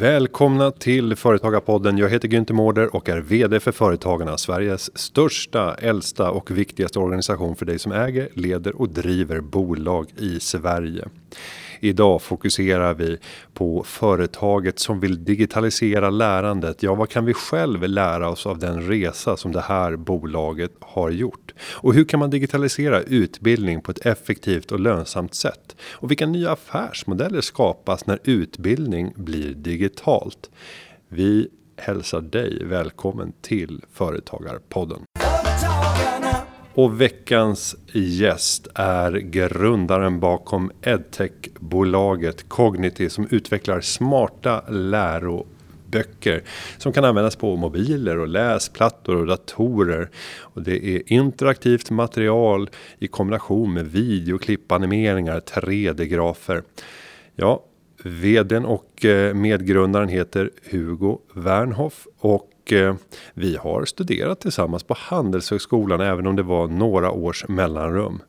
Välkomna till Företagarpodden. Jag heter Günther Mårder och är VD för Företagarna, Sveriges största, äldsta och viktigaste organisation för dig som äger, leder och driver bolag i Sverige. Idag fokuserar vi på företaget som vill digitalisera lärandet. Ja, vad kan vi själv lära oss av den resa som det här bolaget har gjort? Och hur kan man digitalisera utbildning på ett effektivt och lönsamt sätt? Och vilka nya affärsmodeller skapas när utbildning blir digitalt? Vi hälsar dig välkommen till Företagarpodden. Och veckans gäst är grundaren bakom edtech-bolaget Cognity som utvecklar smarta läroböcker som kan användas på mobiler och läsplattor och datorer. Och det är interaktivt material i kombination med videoklipp, animeringar, 3D-grafer. Ja, vdn och eh, medgrundaren heter Hugo Wernhoff och Eh, vi har studerat tillsammans på Handelshögskolan även om det var några års mellanrum.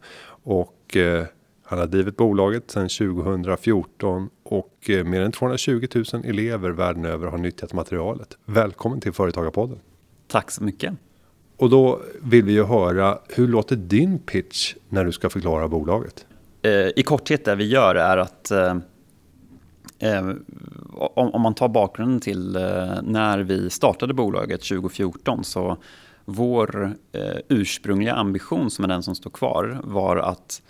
Och eh, han har drivit bolaget sedan 2014 och eh, mer än 220 000 elever världen över har nyttjat materialet. Välkommen till Företagarpodden. Tack så mycket. Och då vill vi ju höra hur låter din pitch när du ska förklara bolaget? I korthet det vi gör är att Eh, om, man tar bakgrunden till eh, när vi startade bolaget 2014 så vår eh, ursprungliga ambition som är den som står kvar var att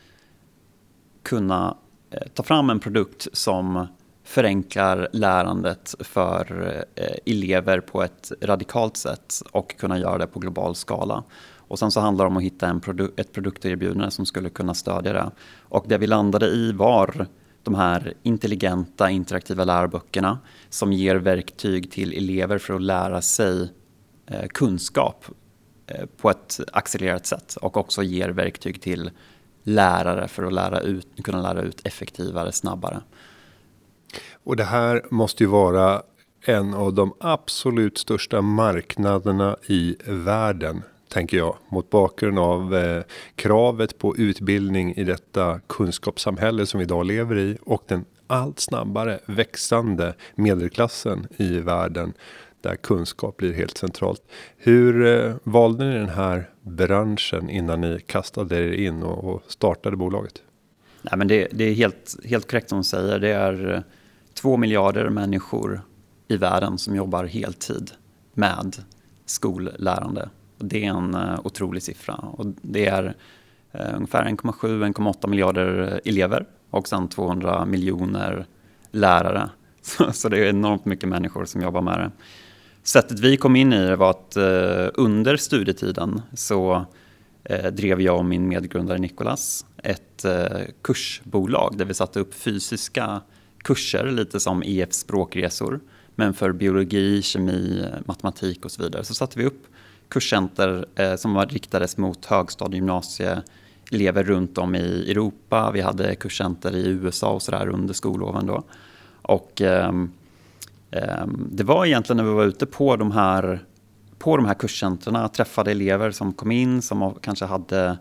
kunna eh, ta fram en produkt som förenklar lärandet för eh, elever på ett radikalt sätt och kunna göra det på global skala. Och sen så handlar det om att hitta en produ ett produkterbjudande som skulle kunna stödja det. Och det vi landade i var de här intelligenta interaktiva läroböckerna som ger verktyg till elever för att lära sig eh, kunskap eh, på ett accelererat sätt och också ger verktyg till lärare för att lära ut, kunna lära ut effektivare, snabbare. Och det här måste ju vara en av de absolut största marknaderna i världen tänker jag mot bakgrund av eh, kravet på utbildning i detta kunskapssamhälle som vi idag lever i och den allt snabbare växande medelklassen i världen där kunskap blir helt centralt. Hur eh, valde ni den här branschen innan ni kastade er in och, och startade bolaget? Nej, men det, det, är helt, helt korrekt som du säger. Det är eh, två miljarder människor i världen som jobbar heltid med skollärande det är en uh, otrolig siffra. Och det är uh, ungefär 1,7-1,8 miljarder eh, elever och sen 200 miljoner lärare. Så, så, det är enormt mycket människor som jobbar med det. Sättet vi kom in i det var att uh, under studietiden så drev jag och min medgrundare Nikolas ett kursbolag där vi satte upp fysiska kurser, lite som EF språkresor. Men för biologi, kemi, matematik och så vidare så satte vi upp kurscenter eh, som var riktades mot högstadie gymnasieelever runt om i Europa. Vi hade kurscenter i USA och sådär under skolloven då. Och eh, eh, det var egentligen när vi var ute på de här, på de här kurscentren, träffade elever som kom in som kanske hade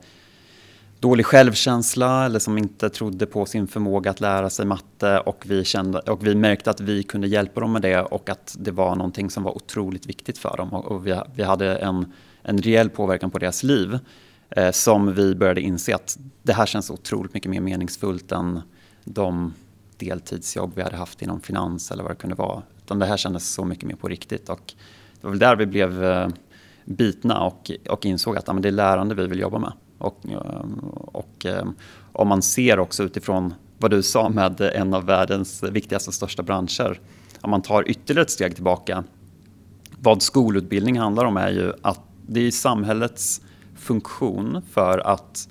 dålig självkänsla eller som inte trodde på sin förmåga att lära sig matte och vi, kände, och vi märkte att vi kunde hjälpa dem med det och att det var någonting som var otroligt viktigt för dem och vi, vi hade en, en rejäl påverkan på deras liv eh, som vi började inse att det här känns otroligt mycket mer meningsfullt än de deltidsjobb vi hade haft inom finans eller vad det kunde vara. Utan det här kändes så mycket mer på riktigt och det var väl där vi blev eh, bitna och, och insåg att ja, men det är lärande vi vill jobba med. Och, ehm, och ehm, om man ser också utifrån vad du sa med en av världens viktigaste och största branscher. Om man tar ytterligare ett steg tillbaka. Vad skolutbildning handlar om är ju att det är samhällets funktion för att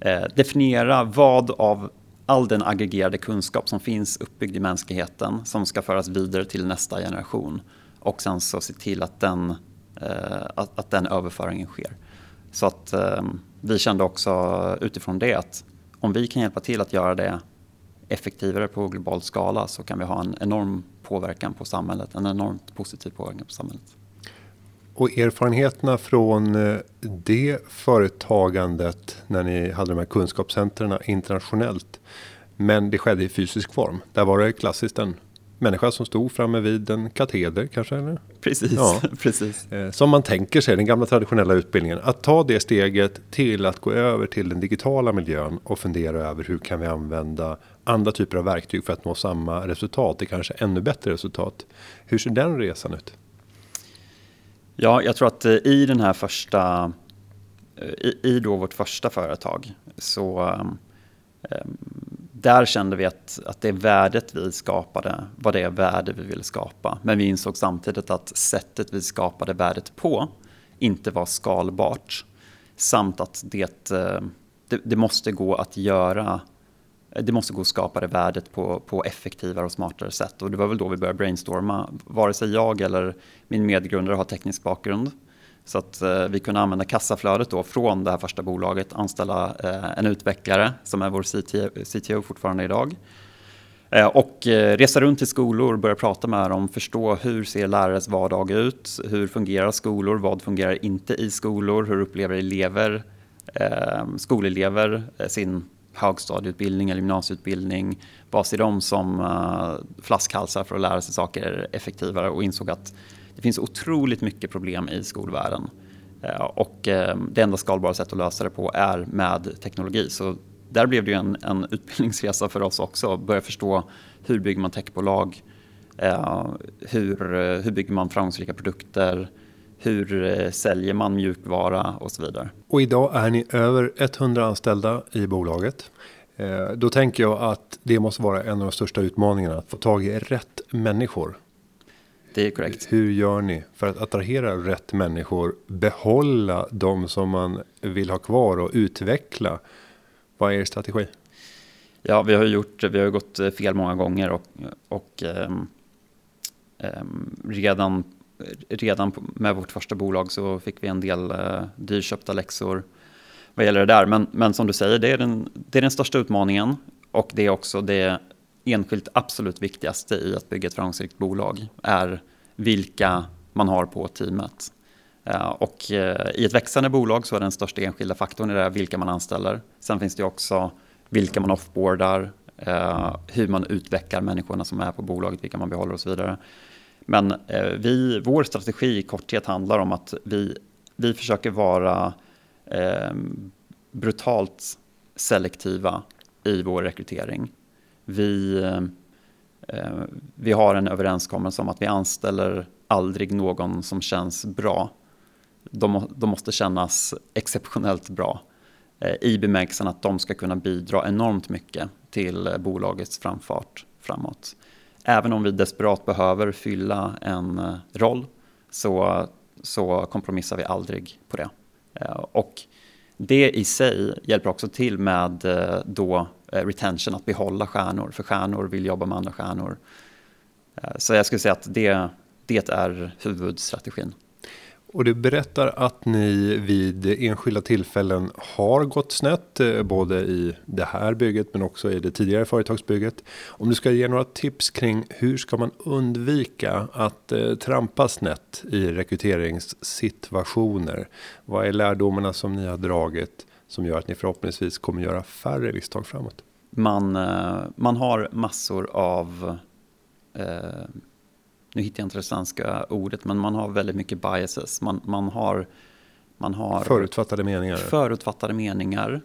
eh, definiera vad av all den aggregerade kunskap som finns uppbyggd i mänskligheten som ska föras vidare till nästa generation och sen så se till att den, eh, att, att den överföringen sker. Så att eh, vi kände också utifrån det att om vi kan hjälpa till att göra det effektivare på global skala så kan vi ha en enorm påverkan på samhället, en enormt positiv påverkan på samhället. Och erfarenheterna från eh, det företagandet när ni hade de här kunskapscentren internationellt. Men det skedde i fysisk form. Där var det klassiskt en människa som stod framme vid en kateder kanske? Eller? Precis, ja. precis. Eh, som man tänker sig, den gamla traditionella utbildningen. Att ta det steget till att gå över till den digitala miljön och fundera över hur kan vi använda andra typer av verktyg för att nå samma resultat, det kanske ännu bättre resultat. Hur ser den resan ut? Ja, jag tror att eh, i den här första, eh, i, i då vårt första företag så um, där kände vi att, att det värdet vi skapade var det värde vi ville skapa. Men vi insåg samtidigt att sättet vi skapade värdet på inte var skalbart. Samt att det, eh, det, det måste gå att göra det måste gå att skapa det värdet på, på effektivare och smartare sätt. Och det var väl då vi började brainstorma. Vare sig jag eller min medgrundare har teknisk bakgrund. Så att eh, vi kunde använda kassaflödet då från det här första bolaget, anställa eh, en utvecklare som är vår CTO, CTO fortfarande idag. Eh, och eh, resa runt till skolor, börja prata med dem, förstå hur ser lärares vardag ut? Hur fungerar skolor? Vad fungerar inte i skolor? Hur upplever elever, eh, skolelever eh, sin högstadieutbildning eller gymnasieutbildning. Vad ser de som eh, flaskhalsar för att lära sig saker effektivare och insåg att det finns otroligt mycket problem i skolvärlden. Eh, och eh, det enda skalbara sättet att lösa det på är med teknologi. Så där blev det ju en, en utbildningsresa för oss också. Börja förstå hur bygger man techbolag? Eh, hur, hur bygger man framgångsrika produkter? hur säljer man mjukvara och så vidare. Och idag är ni över 100 anställda i bolaget. Då tänker jag att det måste vara en av de största utmaningarna att få tag i rätt människor. Det är korrekt. Hur gör ni för att attrahera rätt människor, behålla de som man vill ha kvar och utveckla? Vad är er strategi? Ja, vi har gjort, vi har gått fel många gånger och, och um, um, redan redan med vårt första bolag så fick vi en del eh, dyrköpta läxor vad gäller det där. Men, men som du säger, det är, den, det är den största utmaningen och det är också det enskilt absolut viktigaste i att bygga ett framgångsrikt bolag är vilka man har på teamet. Eh, och eh, i ett växande bolag så är den största enskilda faktorn i det vilka man anställer. Sen finns det också vilka man offboardar, eh, hur man utvecklar människorna som är på bolaget, vilka man behåller och så vidare. Men vi, vår strategi i korthet handlar om att vi, vi försöker vara brutalt selektiva i vår rekrytering. Vi, eh, vi har en överenskommelse om att vi anställer aldrig någon som känns bra. De, de måste kännas exceptionellt bra eh, i bemärkelsen att de ska kunna bidra enormt mycket till eh, bolagets framfart framåt även om vi desperat behöver fylla en eh, roll så, så kompromissar vi aldrig på det. Eh, och det i sig hjälper också till med eh, då Eh, retention, att behålla stjärnor, för stjärnor vill jobba med andra stjärnor. Eh, så jag skulle säga att det, det är huvudstrategin. Och du berättar att ni vid enskilda tillfällen har gått snett, eh, både i det här bygget men också i det tidigare företagsbygget. Om du ska ge några tips kring hur ska man undvika att eh, trampa snett i rekryteringssituationer? Vad är lärdomarna som ni har dragit som gör att ni förhoppningsvis kommer göra färre misstag framåt? Man, eh, man har massor av eh, nu hittar jag inte det svenska ordet, men man har väldigt mycket biases. Man, man, har, man har förutfattade meningar. Förutfattade meningar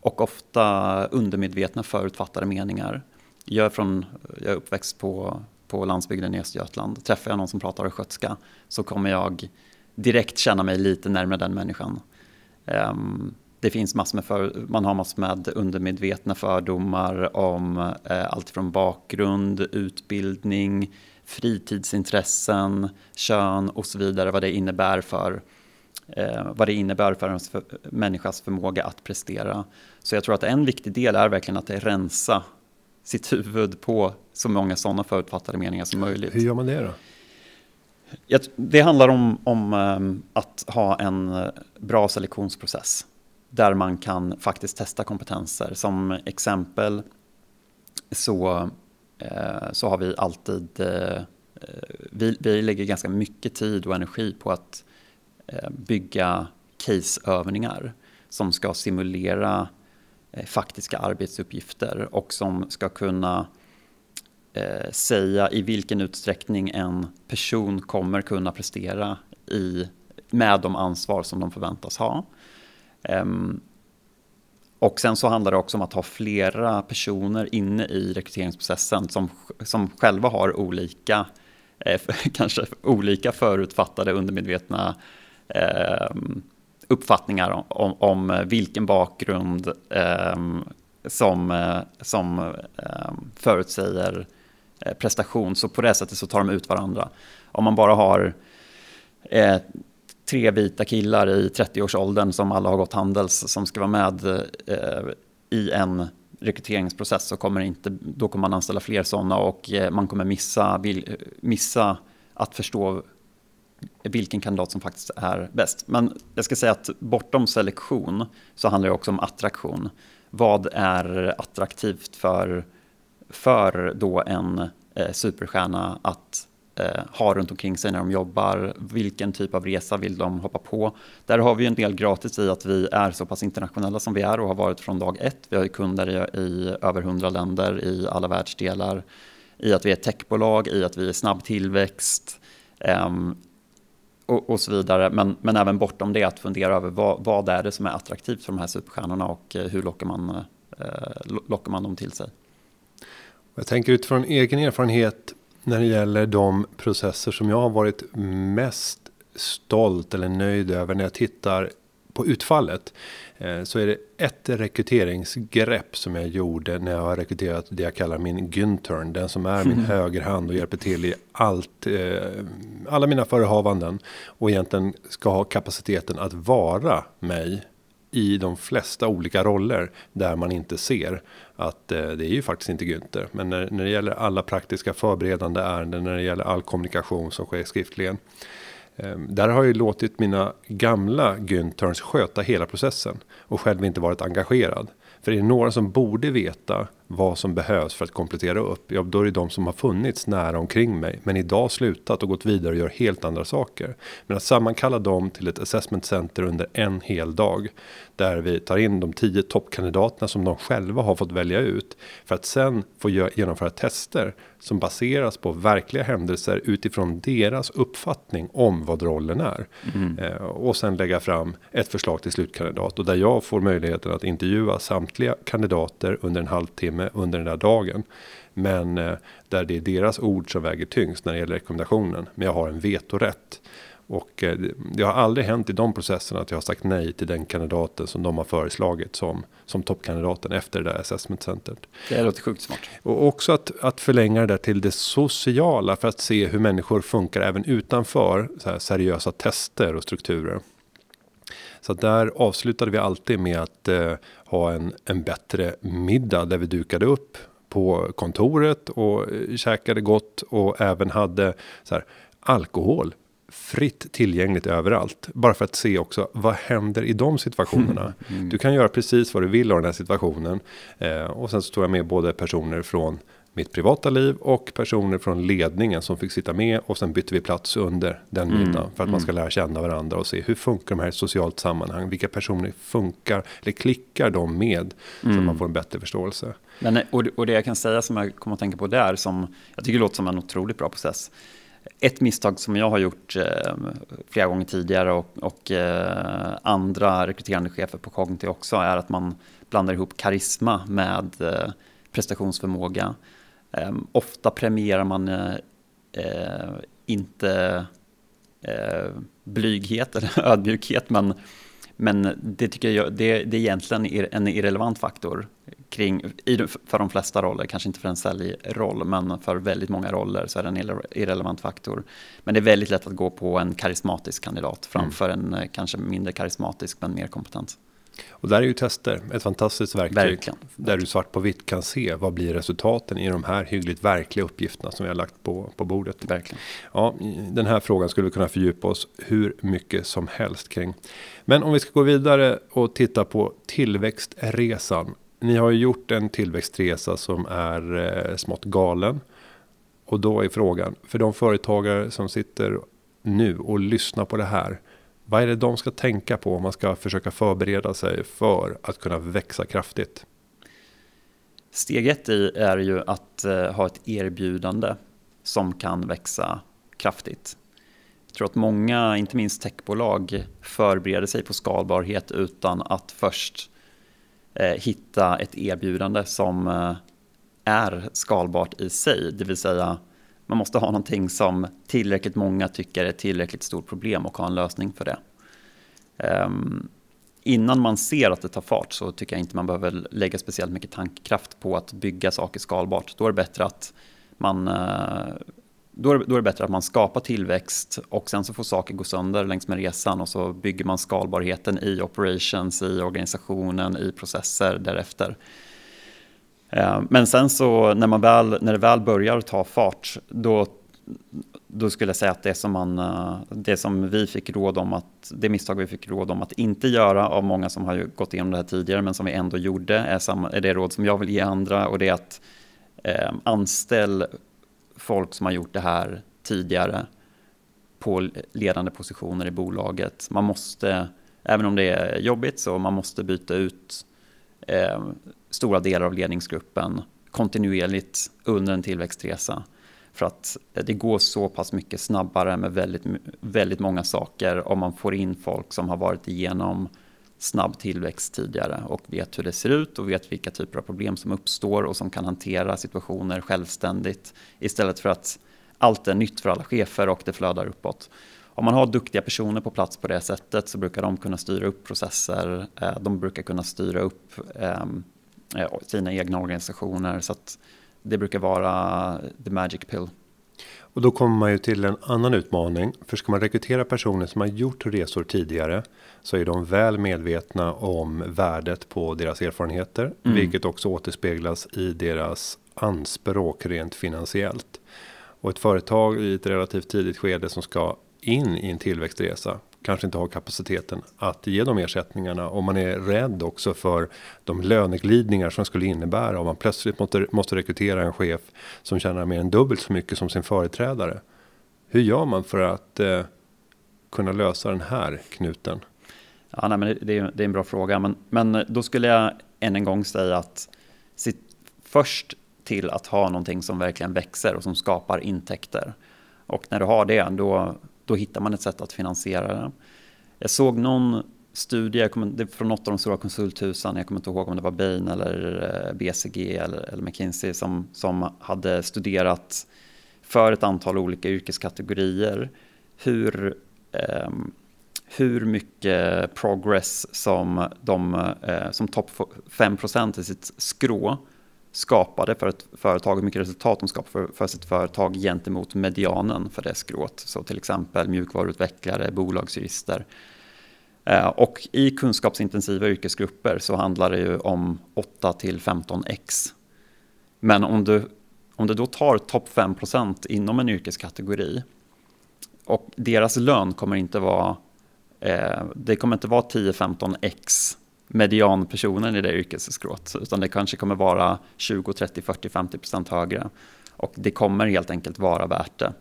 och ofta undermedvetna förutfattade meningar. Jag är, från, jag är uppväxt på, på landsbygden i Östergötland. Träffar jag någon som pratar östgötska så kommer jag direkt känna mig lite närmare den människan. Um, det finns massor med för, man har massor med undermedvetna fördomar om eh, allt från bakgrund, utbildning, fritidsintressen, kön och så vidare, vad det innebär för eh, vad det innebär för en för, människas förmåga att prestera. Så jag tror att en viktig del är verkligen att rensa sitt huvud på så många sådana förutfattade meningar som möjligt. Hur gör man det då? Det handlar om, om um, att ha en eh, bra selektionsprocess där man kan faktiskt testa kompetenser. Som exempel så eh, så har vi alltid, eh, eh, vi, vi lägger ganska mycket tid och energi på att bygga caseövningar som ska simulera faktiska arbetsuppgifter och som ska kunna eh, säga i vilken utsträckning en person kommer kunna prestera i, med de ansvar som de förväntas ha. Um, och sen så handlar det också om att ha flera personer inne i rekryteringsprocessen som, som själva har olika, eh, kanske olika förutfattade undermedvetna eh, uppfattningar om, om, om, vilken bakgrund eh, som, eh, som ehm, eh, förutsäger prestation. Så på det sättet så tar de ut varandra. Om man bara har eh, tre vita killar i 30-årsåldern som alla har gått Handels som ska vara med eh, i en rekryteringsprocess så kommer inte, då kommer man anställa fler sådana och eh, man kommer missa, vill, eh, missa att förstå vilken kandidat som faktiskt är bäst. Men jag ska säga att bortom selektion så handlar det också om attraktion. Vad är attraktivt för, för då en eh, superstjärna att eh, har runt omkring sig när de jobbar. Vilken typ av resa vill de hoppa på? Där har vi en del gratis i att vi är så pass internationella som vi är och har varit från dag ett. Vi har ju kunder i, i över hundra länder i alla världsdelar. I att vi är ett techbolag, i att vi är snabb tillväxt. Eh, och, och, så vidare. Men, men även bortom det att fundera över vad, vad är det som är attraktivt för de här superstjärnorna och eh, hur lockar man, eh, lockar man dem till sig. Jag tänker utifrån egen erfarenhet när det gäller de processer som jag har varit mest stolt eller nöjd över när jag tittar på utfallet. Eh, så är det ett rekryteringsgrepp som jag gjorde när jag har rekryterat det jag kallar min Güntern. Den som är min mm. högerhand och hjälper till i allt, eh, alla mina förehavanden. Och egentligen ska ha kapaciteten att vara mig i de flesta olika roller där man inte ser att eh, det är ju faktiskt inte Günther. Men när, när det gäller alla praktiska förberedande ärenden, när det gäller all kommunikation som sker skriftligen. Eh, där har jag låtit mina gamla Günthers sköta hela processen och själv inte varit engagerad. För är det några som borde veta vad som behövs för att komplettera upp, ja då är det de som har funnits nära omkring mig, men idag slutat och gått vidare och gör helt andra saker. Men att sammankalla dem till ett assessment center under en hel dag, där vi tar in de tio toppkandidaterna som de själva har fått välja ut, för att sen få genomföra tester som baseras på verkliga händelser utifrån deras uppfattning om vad rollen är. Mm. Eh, och sen lägga fram ett förslag till slutkandidat och där jag får möjligheten att intervjua samtliga kandidater under en halvtimme under den där dagen. Men eh, där det är deras ord som väger tyngst när det gäller rekommendationen. Men jag har en vetorätt. Och eh, det har aldrig hänt i de processerna att jag har sagt nej till den kandidaten som de har föreslagit som, som toppkandidaten efter det där assessment centret. Det låter sjukt smart. Och också att, att förlänga det där till det sociala för att se hur människor funkar även utanför så seriösa tester och strukturer. Så där avslutade vi alltid med att eh, ha en, en bättre middag där vi dukade upp på kontoret och eh, käkade gott och även hade så här, alkohol fritt tillgängligt överallt. Bara för att se också vad händer i de situationerna. Mm. Du kan göra precis vad du vill av den här situationen. Eh, och sen så tog jag med både personer från mitt privata liv och personer från ledningen som fick sitta med och sen bytte vi plats under den mm. middagen för att man ska mm. lära känna varandra och se hur funkar de här i socialt sammanhang. Vilka personer funkar eller klickar de med så att man mm. får en bättre förståelse. Men, och, det jag kan säga som jag kommer att tänka på där som jag tycker låter som en otroligt bra process ett misstag som jag har gjort eh, flera gånger tidigare och, och eh, andra rekryterande chefer på Cognity också är att man blandar ihop karisma med eh, prestationsförmåga. Ehm, ofta premierar man eh, eh, inte eh, blyghet eller ödmjukhet men men det tycker jag det, det är egentligen en irrelevant faktor kring, för de flesta roller, kanske inte för en säljroll, men för väldigt många roller så är det en irrelevant faktor. Men det är väldigt lätt att gå på en karismatisk kandidat framför mm. en kanske mindre karismatisk men mer kompetent. Och där är ju tester ett fantastiskt verktyg. Verkligen. Där du svart på vitt kan se vad blir resultaten i de här hyggligt verkliga uppgifterna som vi har lagt på, på bordet. Verkligen. Ja, den här frågan skulle vi kunna fördjupa oss hur mycket som helst kring. Men om vi ska gå vidare och titta på tillväxtresan. Ni har ju gjort en tillväxtresa som är eh, smått galen. Och då är frågan, för de företagare som sitter nu och lyssnar på det här. Vad är det de ska tänka på om man ska försöka förbereda sig för att kunna växa kraftigt? Steg ett i är ju att eh, ha ett erbjudande som kan växa kraftigt. Jag tror att många, inte minst techbolag, förbereder sig på skalbarhet utan att först eh, hitta ett erbjudande som eh, är skalbart i sig. Det vill säga, man måste ha någonting som tillräckligt många tycker är tillräckligt stort problem och ha en lösning för det. Um, innan man ser att det tar fart så tycker jag inte man behöver lägga speciellt mycket tankkraft på att bygga saker skalbart. Då är det bättre att man eh, då är, då är det bättre att man skapar tillväxt och sen så får saker gå sönder längs med resan och så bygger man skalbarheten i operations, i organisationen, i processer därefter. Eh, men sen så när, man väl, när det väl börjar ta fart, då, då skulle jag säga att det som, man, eh, det som vi fick råd om att, det misstag vi fick råd om att inte göra av många som har gått igenom det här tidigare men som vi ändå gjorde är, samma, är det råd som jag vill ge andra och det är att eh, anställ folk som har gjort det här tidigare på ledande positioner i bolaget. Man måste, även om det är jobbigt, så man måste byta ut eh, stora delar av ledningsgruppen kontinuerligt under en tillväxtresa. För att det går så pass mycket snabbare med väldigt, väldigt många saker om man får in folk som har varit igenom snabb tillväxt tidigare och vet hur det ser ut och vet vilka typer av problem som uppstår och som kan hantera situationer självständigt istället för att allt är nytt för alla chefer och det flödar uppåt. Om man har duktiga personer på plats på det sättet så brukar de kunna styra upp processer, eh, de brukar kunna styra upp eh, sina egna organisationer så att det brukar vara the magic pill. Och då kommer man ju till en annan utmaning. För ska man rekrytera personer som har gjort resor tidigare så är de väl medvetna om värdet på deras erfarenheter, mm. vilket också återspeglas i deras anspråk rent finansiellt. Och ett företag i ett relativt tidigt skede som ska in i en tillväxtresa kanske inte har kapaciteten att ge de ersättningarna och man är rädd också för de löneglidningar som skulle innebära om man plötsligt måste, måste rekrytera en chef som tjänar mer än dubbelt så mycket som sin företrädare. Hur gör man för att eh, kunna lösa den här knuten? Ja, nej, men det, är, det är en bra fråga, men, men då skulle jag än en gång säga att sitt, först till att ha någonting som verkligen växer och som skapar intäkter. Och när du har det, då, då hittar man ett sätt att finansiera den. Jag såg någon studie från något av de stora konsulthusen, jag kommer inte ihåg om det var Bain eller eh, BCG eller, eller McKinsey som, som hade studerat för ett antal olika yrkeskategorier hur, eh, hur mycket progress som, de, eh, som topp 5% i sitt skrå skapade för ett företag, hur mycket resultat de skapade för, för sitt företag gentemot medianen för det skrået. Så till exempel mjukvaruutvecklare, bolagsjurister. Eh, och i kunskapsintensiva yrkesgrupper så handlar det ju om 8 till 15 x. Men om du, om du då tar topp 5% inom en yrkeskategori och deras lön kommer inte vara eh, det kommer inte vara 10-15 x medianpersonen i det yrkesskrået, utan det kanske kommer vara 20, 30, 40, 50 procent högre. Och det kommer helt enkelt vara värt det.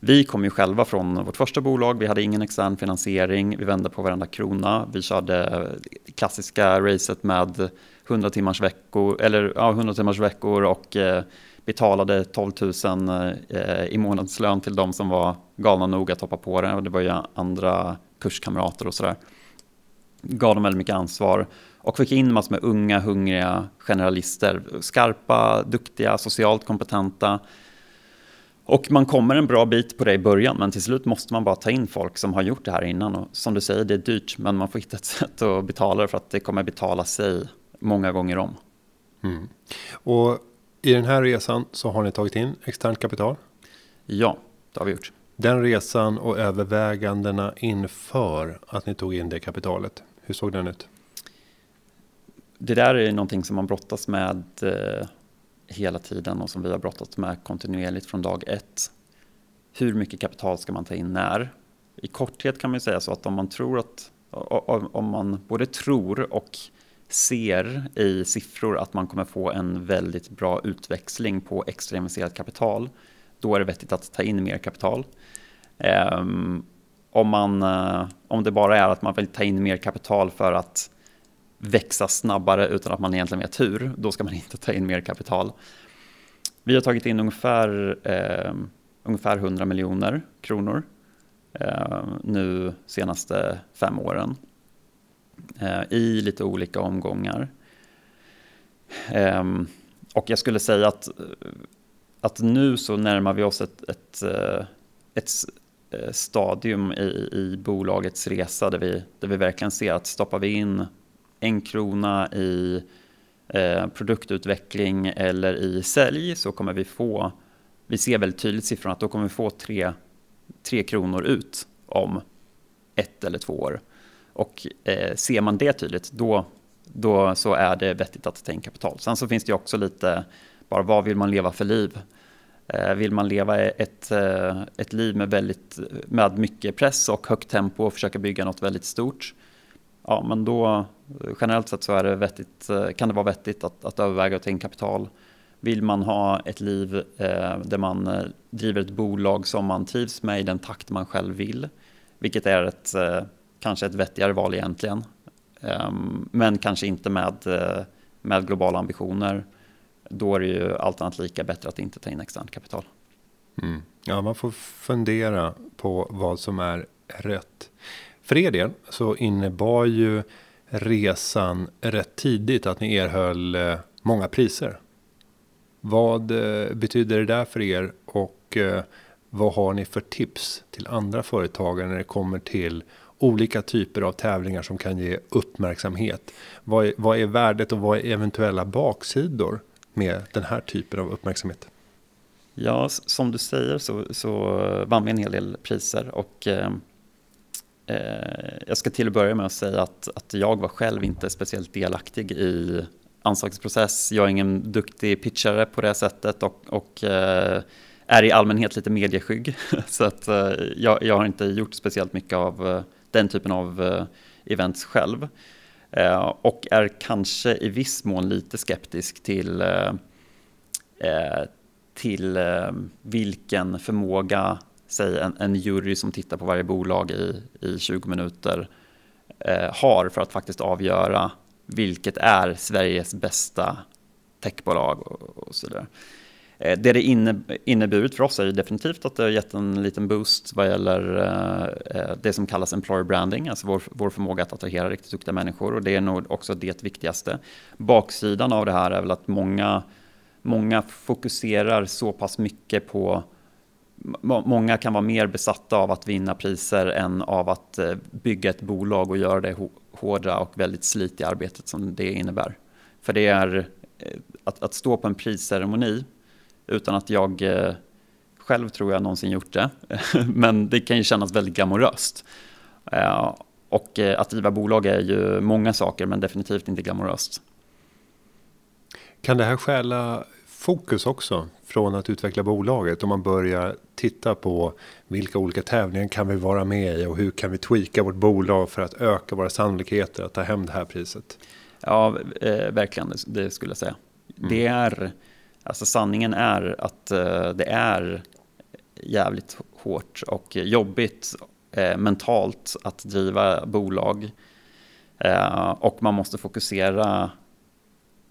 Vi kom ju själva från vårt första bolag, vi hade ingen extern finansiering, vi vände på varenda krona. Vi körde eh, klassiska racet med 100 timmars veckor, eller, ja, 100 timmars veckor och eh, betalade 12 000 eh, i månadslön till de som var galna nog att hoppa på det. Och det var ju andra kurskamrater och sådär gav dem väldigt mycket ansvar och fick in massor med unga, hungriga generalister. Skarpa, duktiga, socialt kompetenta. Och man kommer en bra bit på det i början, men till slut måste man bara ta in folk som har gjort det här innan. Och som du säger, det är dyrt, men man får hitta ett sätt att betala det för att det kommer betala sig många gånger om. Mm. Och i den här resan så har ni tagit in externt kapital? Ja, det har vi gjort. Den resan och övervägandena inför att ni tog in det kapitalet, hur såg den ut? Det där är någonting som man brottas med eh, hela tiden och som vi har brottats med kontinuerligt från dag ett. Hur mycket kapital ska man ta in när? I korthet kan man säga så att om man tror att om man både tror och ser i siffror att man kommer få en väldigt bra utväxling på extra investerat kapital, då är det vettigt att ta in mer kapital. Um, om, man, eh, om det bara är att man vill ta in mer kapital för att växa snabbare utan att man egentligen har tur, då ska man inte ta in mer kapital. Vi har tagit in ungefär, eh, ungefär 100 miljoner kronor eh, nu senaste fem åren eh, i lite olika omgångar. Ehm, och jag skulle säga att, att nu så närmar vi oss ett, ett, eh, ett Eh, stadium i, i bolagets resa där vi, där vi verkligen ser att stoppar vi in en krona i eh, produktutveckling eller i sälj så kommer vi få, vi ser väldigt tydligt siffrorna, att då kommer vi få tre, tre kronor ut om ett eller två år. Och eh, ser man det tydligt, då, då så är det vettigt att ta in kapital. Sen så finns det också lite, bara vad vill man leva för liv? Eh, vill man leva ett, eh, ett liv med, väldigt, med mycket press och högt tempo och försöka bygga något väldigt stort? Ja, men då eh, generellt sett så är det vettigt, kan det vara vettigt att, att överväga att ta in kapital. Vill man ha ett liv eh, där man driver ett bolag som man trivs med i den takt man själv vill, vilket är ett, eh, kanske ett vettigare val egentligen, eh, men kanske inte med, med globala ambitioner, då är det ju allt annat lika bättre att inte ta in externt kapital. Mm. Ja, man får fundera på vad som är rätt. För er del så innebar ju resan rätt tidigt att ni erhöll eh, många priser. Vad eh, betyder det där för er och eh, vad har ni för tips till andra företagare när det kommer till olika typer av tävlingar som kan ge uppmärksamhet? Vad är, vad är värdet och vad är eventuella baksidor med den här typen av uppmärksamhet? Ja, som du säger så, så eh, vann vi en hel del priser och eh, eh, jag ska till att börja med att säga att, att jag var själv inte speciellt delaktig i ansökningsprocess. Jag är ingen duktig pitchare på det sättet och, och eh, är i allmänhet lite medieskygg. Så att eh, jag, jag, har inte gjort speciellt mycket av eh, den typen av eh, events själv. Eh, och är kanske i viss mån lite skeptisk till, eh, eh, till vilken förmåga säg en, en jury som tittar på varje bolag i, i 20 minuter har för att faktiskt avgöra vilket är Sveriges bästa techbolag och, och så vidare. Eh, det det inneburit för oss är definitivt att det har gett en liten boost vad gäller eh, eh, det som kallas employer branding, alltså vår, vår förmåga att attrahera riktigt duktiga människor och det är nog också det viktigaste. Baksidan av det här är väl att många, många fokuserar så pass mycket på många kan vara mer besatta av att vinna priser än av att bygga ett bolag och göra det hårda och väldigt slitiga arbetet som det innebär. För det är att, att stå på en prisceremoni utan att jag eh, själv tror jag någonsin gjort det. Men det kan ju kännas väldigt glamoröst. Och att driva bolag är ju många saker men definitivt inte glamoröst. Kan det här stjäla fokus också från att utveckla bolaget om man börjar titta på vilka olika tävlingar kan vi vara med i och hur kan vi tweaka vårt bolag för att öka våra sannolikheter att ta hem det här priset? Ja, eh, verkligen, det, det, skulle jag säga. Mm. Det är, alltså sanningen är att eh, det är jävligt hårt och jobbigt eh, mentalt att driva bolag. Eh, och man måste fokusera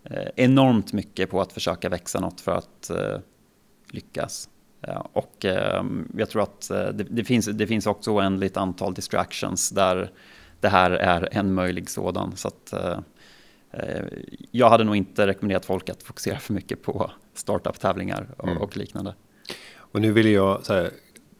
Eh, enormt mycket på att försöka växa något för att eh, lyckas. Eh, och eh, jag tror att eh, det, det, finns, det finns också oändligt antal distractions där det här är en möjlig sådan. Så att, eh, jag hade nog inte rekommenderat folk att fokusera för mycket på startup-tävlingar och, mm. och liknande. Och nu vill jag här,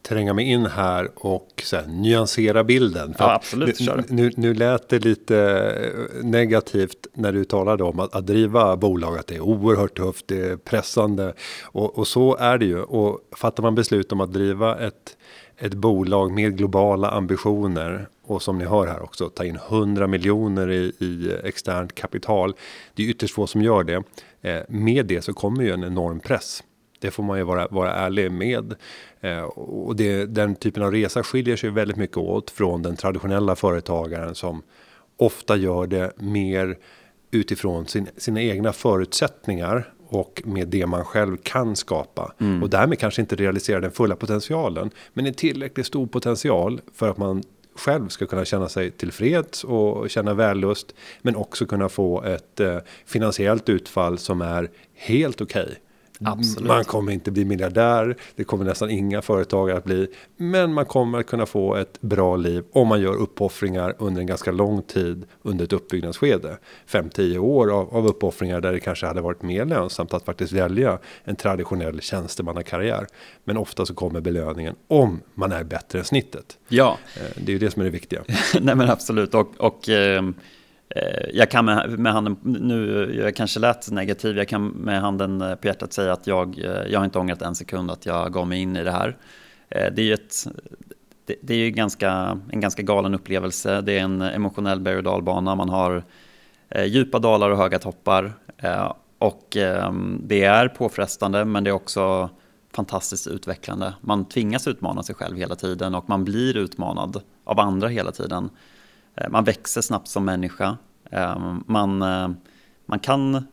tränga mig in här och så här, nyansera bilden. För ja, absolut. Nu, nu, nu lät det lite negativt när du talade om att, att driva bolag, att det är oerhört tufft, det är pressande. Och, och så är det ju. Och fattar man beslut om att driva ett, ett bolag med globala ambitioner och som ni hör här också ta in 100 miljoner i, i externt kapital. Det är ytterst få som gör det. Eh, med det så kommer ju en enorm press. Det får man ju vara, vara ärlig med. Eh, och det, den typen av resa skiljer sig väldigt mycket åt från den traditionella företagaren som ofta gör det mer utifrån sin, sina egna förutsättningar och med det man själv kan skapa mm. och därmed kanske inte realisera den fulla potentialen, men en tillräckligt stor potential för att man själv ska kunna känna sig tillfreds och känna vällust. Men också kunna få ett eh, finansiellt utfall som är helt okej. Okay. Absolut. Man kommer inte bli miljardär, det kommer nästan inga företagare att bli. Men man kommer att kunna få ett bra liv om man gör uppoffringar under en ganska lång tid under ett uppbyggnadsskede. 5-10 år av, av uppoffringar där det kanske hade varit mer lönsamt att faktiskt välja en traditionell tjänstemannakarriär. Men ofta så kommer belöningen om man är bättre än snittet. Ja. Eh, det är ju det som är det viktiga. Nej men absolut och, och Eh, Eh, jag kan med, med handen, nu jag kanske lät negativ, jag kan med handen eh, på hjärtat säga att jag, eh, jag har inte ångrat en sekund att jag gav mig in i det här. Det är ju ett, det, det är ju ganska, en ganska galen upplevelse, det är en emotionell berg och dalbana, man har djupa dalar och höga toppar. Och ehm, det är påfrestande men det är också fantastiskt utvecklande. Man tvingas utmana sig själv hela tiden och man blir utmanad av andra hela tiden. Eh, man växer snabbt som människa. Eh, man, eh, man kan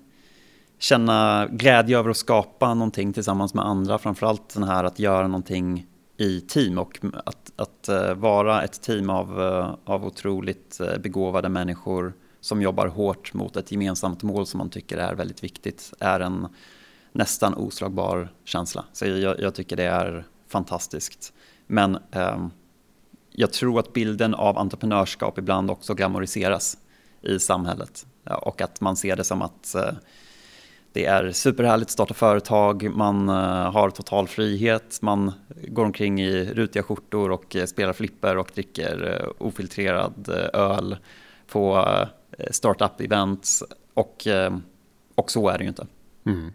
känna glädje över att skapa någonting tillsammans med andra. Framförallt den här att göra någonting i team och att, att vara ett team av, av otroligt begåvade människor som jobbar hårt mot ett gemensamt mål som man tycker är väldigt viktigt är en nästan oslagbar känsla. Så jag, jag tycker det är fantastiskt. Men ehm, jag tror att bilden av entreprenörskap ibland också glamoriseras i samhället. Och att man ser det som att eh, det är superhärligt att starta företag, man eh, har total frihet, man går omkring i rutiga skjortor och eh, spelar flipper och dricker ofiltrerad öl på startup-events. Och, och så är det ju inte. Mm.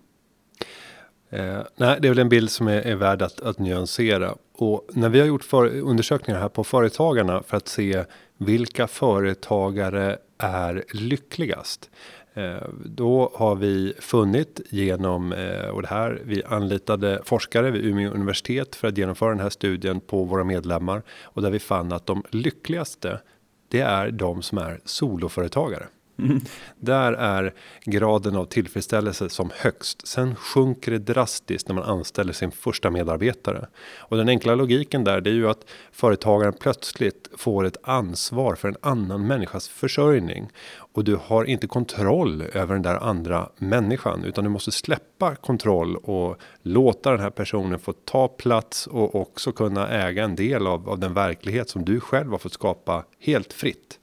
Eh, nej, det är väl en bild som är, är värd att, att nyansera. Och när vi har gjort för, undersökningar här på Företagarna för att se vilka företagare är lyckligast. Eh, då har vi funnit genom, eh, och det här, vi anlitade forskare vid Umeå universitet för att genomföra den här studien på våra medlemmar. Och där vi fann att de lyckligaste, det är de som är soloföretagare. Mm. Där är graden av tillfredsställelse som högst. Sen sjunker det drastiskt när man anställer sin första medarbetare. Och den enkla logiken där det är ju att företagaren plötsligt får ett ansvar för en annan människas försörjning. Och du har inte kontroll över den där andra människan utan du måste släppa kontroll och låta den här personen få ta plats och också kunna äga en del av, av den verklighet som du själv har fått skapa helt fritt.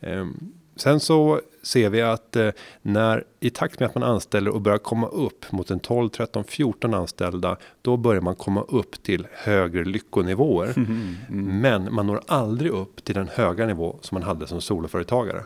Um, Sen så ser vi att eh, när i takt med att man anställer och börjar komma upp mot en 12, 13, 14 anställda. Då börjar man komma upp till högre lyckonivåer. Mm, mm. Men man når aldrig upp till den höga nivå som man hade som soloföretagare.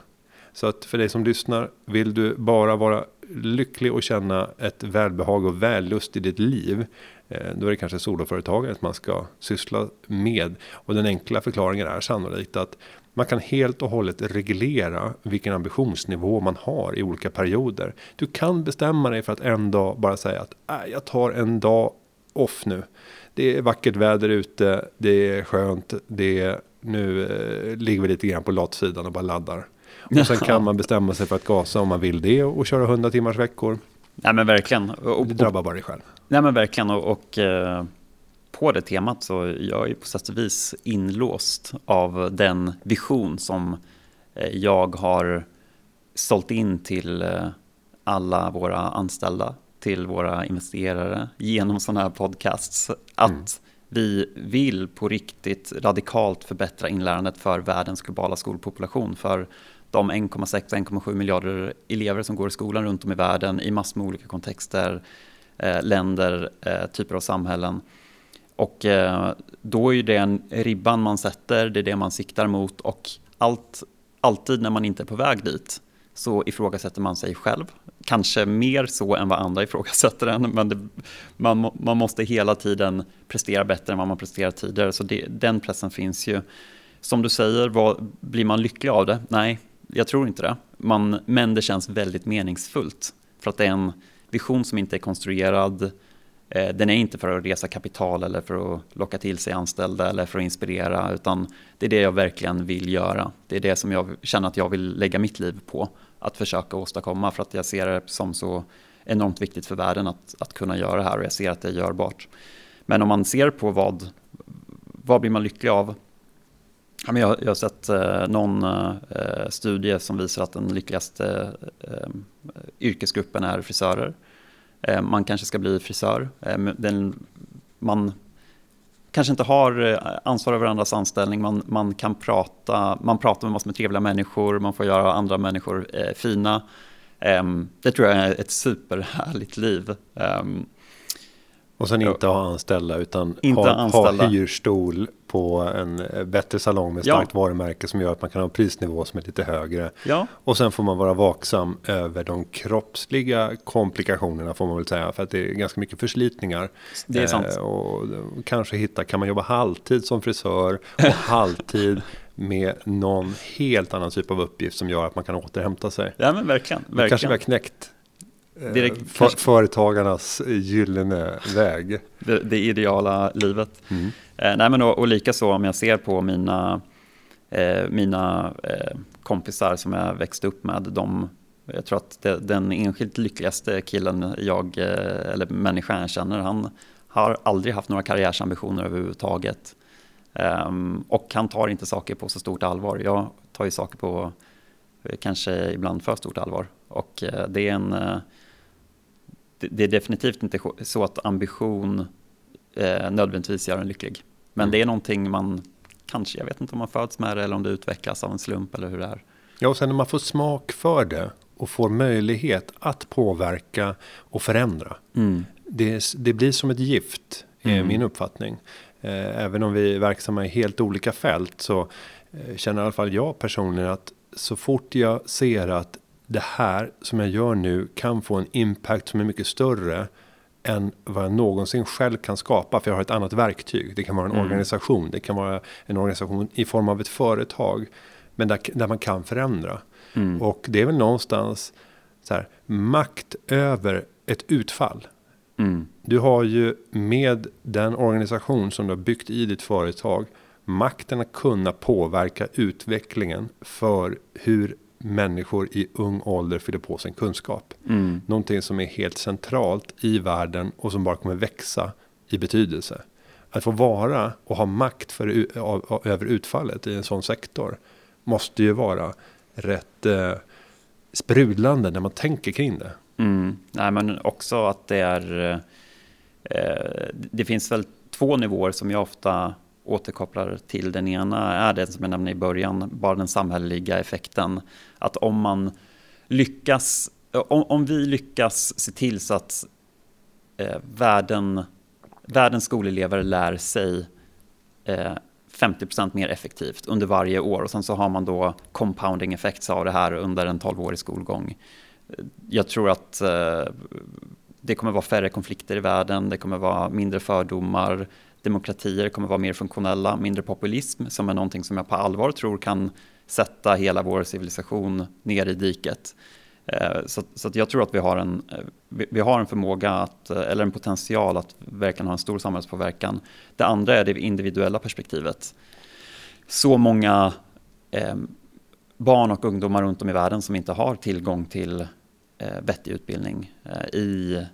Så att för dig som lyssnar, vill du bara vara lycklig och känna ett välbehag och vällust i ditt liv. Eh, då är det kanske soloföretagandet man ska syssla med. Och den enkla förklaringen är sannolikt att man kan helt och hållet reglera vilken ambitionsnivå man har i olika perioder. Du kan bestämma dig för att en dag bara säga att äh, jag tar en dag off nu. Det är vackert väder ute, det är skönt, det är, nu eh, ligger vi lite grann på latsidan och bara laddar. Och sen kan man bestämma sig för att gasa om man vill det och köra 100 timmars veckor. Nej men verkligen. Och, det drabbar bara dig själv. Nej men verkligen och, och eh, på det temat så jag är på sätt och vis inlåst av den vision som eh, jag har sålt in till eh, alla våra anställda, till våra investerare genom sådana här podcasts. Att mm. vi vill på riktigt radikalt förbättra inlärandet för världens globala skolpopulation. För de 1,6-1,7 miljarder elever som går i skolan runt om i världen i massor med olika kontexter, eh, länder, typer av samhällen. Och eh, då är ju det en ribban man sätter, det är det man siktar mot och allt, alltid när man inte är på väg dit så ifrågasätter man sig själv. Kanske mer så än vad andra ifrågasätter en, men det, man, man måste hela tiden prestera bättre än vad man presterat tidigare. Så det, den pressen finns ju. Som du säger, vad, blir man lycklig av det? Nej, jag tror inte det. Man, men det känns väldigt meningsfullt. För att det är en vision som inte är konstruerad, Eh, Eh, den är inte för att resa kapital eller för att locka till sig anställda eller för att inspirera utan det är det jag verkligen vill göra. Det är det som jag känner att jag vill lägga mitt liv på att försöka åstadkomma för att jag ser det som så enormt viktigt för världen att, att kunna göra det här och jag ser att det är görbart. Men om man ser på vad, vad blir man lycklig av? Jag, jag har sett eh, någon eh, studie som visar att den lyckligaste yrkesgruppen är frisörer. Eh, man kanske ska bli frisör. Eh, den, man kanske inte har eh, ansvar över andras anställning. Man, man kan prata, man pratar med massor med trevliga människor, man får göra andra människor fina. Ehm, det tror jag är ett superhärligt liv. Ehm, och sen inte ha anställda utan inte ha, anställda. ha hyrstol på en eh, bättre salong med starkt ja. varumärke som gör att man kan ha en prisnivå som är lite högre. Ja. Och sen får man vara vaksam över de kroppsliga komplikationerna får man väl säga. För att det är ganska mycket förslitningar. Det är sant. Eh, och kanske hitta, kan man jobba halvtid som frisör och halvtid med någon helt annan typ av uppgift som gör att man kan återhämta sig. Ja men verkligen. verkligen. Kanske vi har knäckt Eh, Direkt, för, kanske... Företagarnas gyllene väg. Det, det ideala livet. Mm. Eh, nej, men och, och likaså om jag ser på mina, eh, mina eh, kompisar som jag växte upp med. De, jag tror att det, den enskilt lyckligaste killen jag, eh, eller människan jag känner, han har aldrig haft några karriärsambitioner överhuvudtaget. Um, och han tar inte saker på så stort allvar. Jag tar ju saker på eh, kanske ibland för stort allvar. Och det är en det, är definitivt inte så att ambition eh, nödvändigtvis gör en lycklig. Men mm. det är någonting man kanske, jag vet inte om man föds med det eller om det utvecklas av en slump eller hur det är. Ja, och sen när man får smak för det och får möjlighet att påverka och förändra. Mm. Det, det, blir som ett gift, är mm. min uppfattning. Eh, även om vi är verksamma i helt olika fält så eh, känner i alla fall jag personligen att så fort jag ser att det här som jag gör nu kan få en impact som är mycket större än vad jag någonsin själv kan skapa. För jag har ett annat verktyg. Det kan vara en mm. organisation. Det kan vara en organisation i form av ett företag. Men där, där man kan förändra. Mm. Och det är väl någonstans så här, makt över ett utfall. Mm. Du har ju med den organisation som du har byggt i ditt företag makten att kunna påverka utvecklingen för hur människor i ung ålder fyller på sin kunskap. Mm. Någonting som är helt centralt i världen och som bara kommer växa i betydelse. Att få vara och ha makt för, över utfallet i en sån sektor måste ju vara rätt eh, sprudlande när man tänker kring det. Mm. Nej, men också att det är eh, det finns väl två nivåer som jag ofta återkopplar till. Den ena är det som jag nämnde i början, bara den samhälleliga effekten. Att om man lyckas, om, om vi lyckas se till så att eh, världen, världens skolelever lär sig eh, 50% mer effektivt under varje år och sen så har man då compounding effects av det här under en 12-årig skolgång. Jag tror att eh, det kommer vara färre konflikter i världen, det kommer vara mindre fördomar, demokratier kommer vara mer funktionella, mindre populism som är någonting som jag på allvar tror kan sätta hela vår civilisation ner i diket. Eh, så, så jag tror att vi har, en, eh, vi har en förmåga, att, eh, eller en potential att verkligen ha en stor samhällspåverkan. Det andra är det individuella perspektivet. Så många eh, barn och ungdomar runt om i världen som inte har tillgång till eh, vettig utbildning eh, i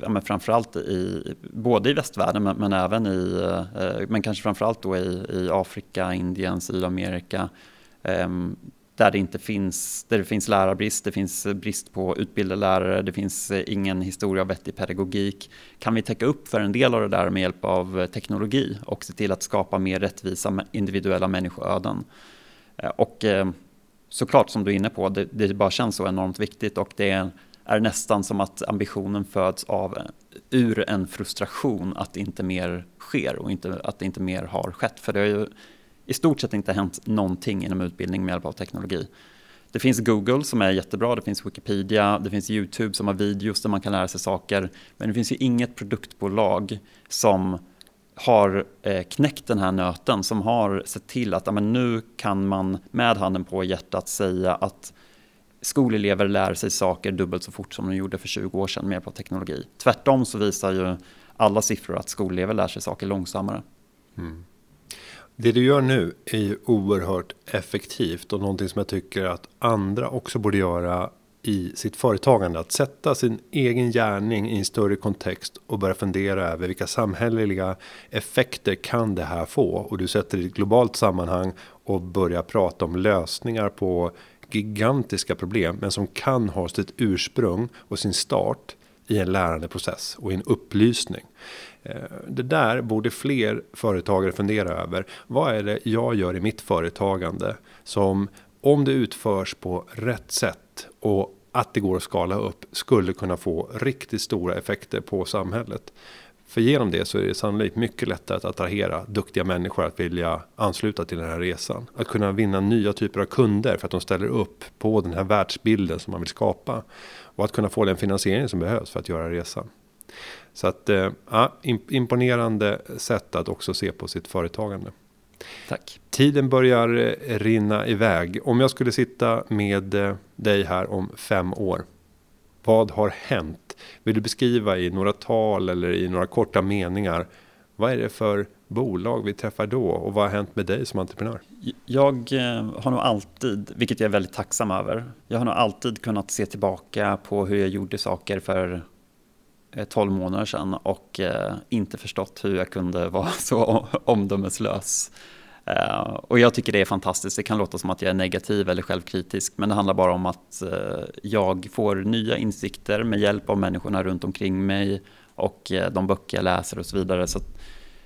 ja, men framförallt i, både i västvärlden men, men även i, eh, men kanske framförallt då i, i Afrika, Indien, Sydamerika. Eh, där det inte finns, där det finns lärarbrist, det finns brist på utbildade lärare, det finns eh, ingen historia av vettig pedagogik. Kan vi täcka upp för en del av det där med hjälp av eh, teknologi och se till att skapa mer rättvisa individuella människoöden? Eh, och eh, såklart som du är inne på, det, det bara känns så enormt viktigt och det är är nästan som att ambitionen föds av ur en frustration att inte mer sker och inte, att det inte mer har skett. För det har ju i stort sett inte hänt någonting inom utbildning med hjälp av teknologi. Det finns Google som är jättebra, det finns Wikipedia, det finns YouTube som har videos där man kan lära sig saker. Men det finns ju inget produktbolag som har eh, knäckt den här nöten, som har sett till att amen, nu kan man med handen på hjärtat säga att skolelever lär sig saker dubbelt så fort som de gjorde för 20 år sedan med hjälp av teknologi. Tvärtom så visar ju alla siffror att skolelever lär sig saker långsammare. Mm. Det du gör nu är ju oerhört effektivt och någonting som jag tycker att andra också borde göra i sitt företagande. Att sätta sin egen gärning i en större kontext och börja fundera över vilka samhälleliga effekter kan det här få? Och du sätter det i ett globalt sammanhang och börjar prata om lösningar på gigantiska problem, men som kan ha sitt ursprung och sin start i en lärandeprocess och i en upplysning. Eh, det där borde fler företagare fundera över. Vad är det jag gör i mitt företagande som om det utförs på rätt sätt och att det går att skala upp skulle kunna få riktigt stora effekter på samhället. För genom det så är det sannolikt mycket lättare att attrahera duktiga människor att vilja ansluta till den här resan. Att kunna vinna nya typer av kunder för att de ställer upp på den här världsbilden som man vill skapa. Och att kunna få den finansiering som behövs för att göra resan. Så att, eh, ja, imponerande sätt att också se på sitt företagande. Tack. Tiden börjar eh, rinna iväg. Om jag skulle sitta med eh, dig här om fem år. Vad har hänt? Vill du beskriva i några tal eller i några korta meningar. Vad är det för bolag vi träffar då och vad har hänt med dig som entreprenör? Jag eh, har nog alltid, vilket jag är väldigt tacksam över, jag har nog alltid kunnat se tillbaka på hur jag gjorde saker för eh, 12 månader sedan och eh, inte förstått hur jag kunde vara så omdömeslös. Eh, och jag tycker det är fantastiskt. Det kan låta som att jag är negativ eller självkritisk, men det handlar bara om att eh, jag får nya insikter med hjälp av människorna runt omkring mig och eh, de böcker jag läser och så vidare. Så,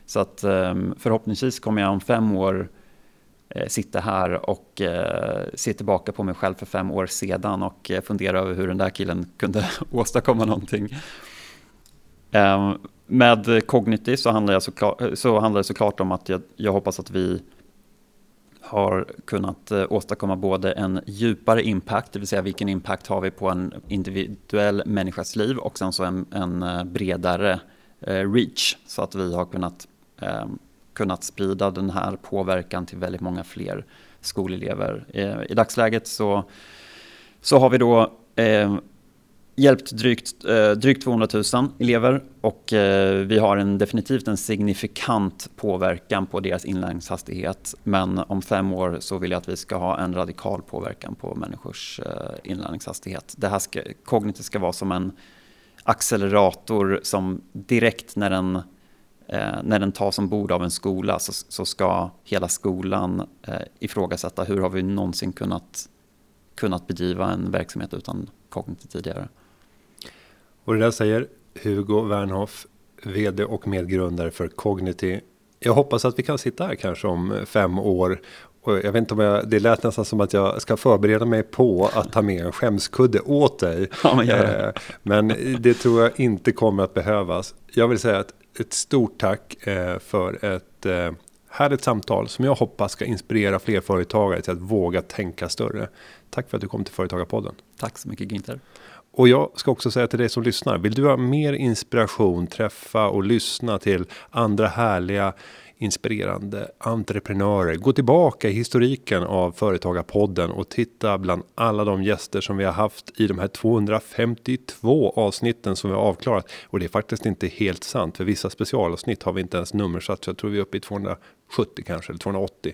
så att ehm, förhoppningsvis kommer jag om fem år sitta här och se tillbaka på mig själv för fem år sedan och fundera över hur den där killen kunde åstadkomma någonting. Ehm, med Cognity så handlar, jag såklart, så handlar det såklart om att jag, jag hoppas att vi har kunnat eh, åstadkomma både en djupare impact, det vill säga vilken impact har vi på en individuell människas liv och sen så en, en eh, bredare eh, reach så att vi har kunnat, eh, kunnat sprida den här påverkan till väldigt många fler skolelever. Eh, I dagsläget så, så har vi då eh, hjälpt drygt, eh, drygt 200 000 elever och eh, vi har en, definitivt en signifikant påverkan på deras inlärningshastighet. Men om fem år så vill jag att vi ska ha en radikal påverkan på människors eh, inlärningshastighet. Det här ska, kognitivt ska vara som en accelerator som direkt när den, eh, när den tas ombord av en skola så, så ska hela skolan eh, ifrågasätta hur har vi någonsin kunnat, kunnat bedriva en verksamhet utan kognitiv tidigare. Och det där säger Hugo Wernhoff, vd och medgrundare för Cognity. Jag hoppas att vi kan sitta här kanske om fem år. Och jag vet inte om jag, det lät nästan som att jag ska förbereda mig på att ta med en skämskudde åt dig. Ja, men, det. Eh, men det tror jag inte kommer att behövas. Jag vill säga ett, ett stort tack eh, för ett eh, härligt samtal som jag hoppas ska inspirera fler företagare till att våga tänka större. Tack för att du kom till Företagarpodden. Tack så mycket Günther. Och jag ska också säga till dig som lyssnar. Vill du ha mer inspiration, träffa och lyssna till andra härliga inspirerande entreprenörer. Gå tillbaka i historiken av Företagarpodden och titta bland alla de gäster som vi har haft i de här 252 avsnitten som vi har avklarat. Och det är faktiskt inte helt sant för vissa specialavsnitt har vi inte ens nummersatt så jag tror vi är uppe i 270 kanske eller 280.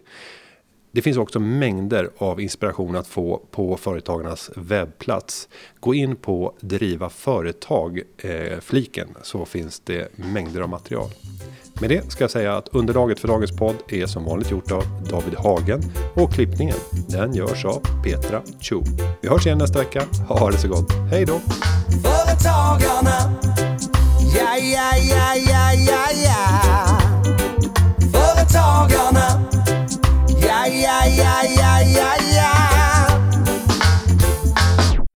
Det finns också mängder av inspiration att få på företagarnas webbplats. Gå in på driva företag”-fliken eh, så finns det mängder av material. Med det ska jag säga att underlaget för dagens podd är som vanligt gjort av David Hagen och klippningen den görs av Petra Chu. Vi hörs igen nästa vecka. Ha det så gott. Hej då! Företagarna, ja, ja, ja, ja, ja, ja. Företagarna ja, ja, ja, ja, ja,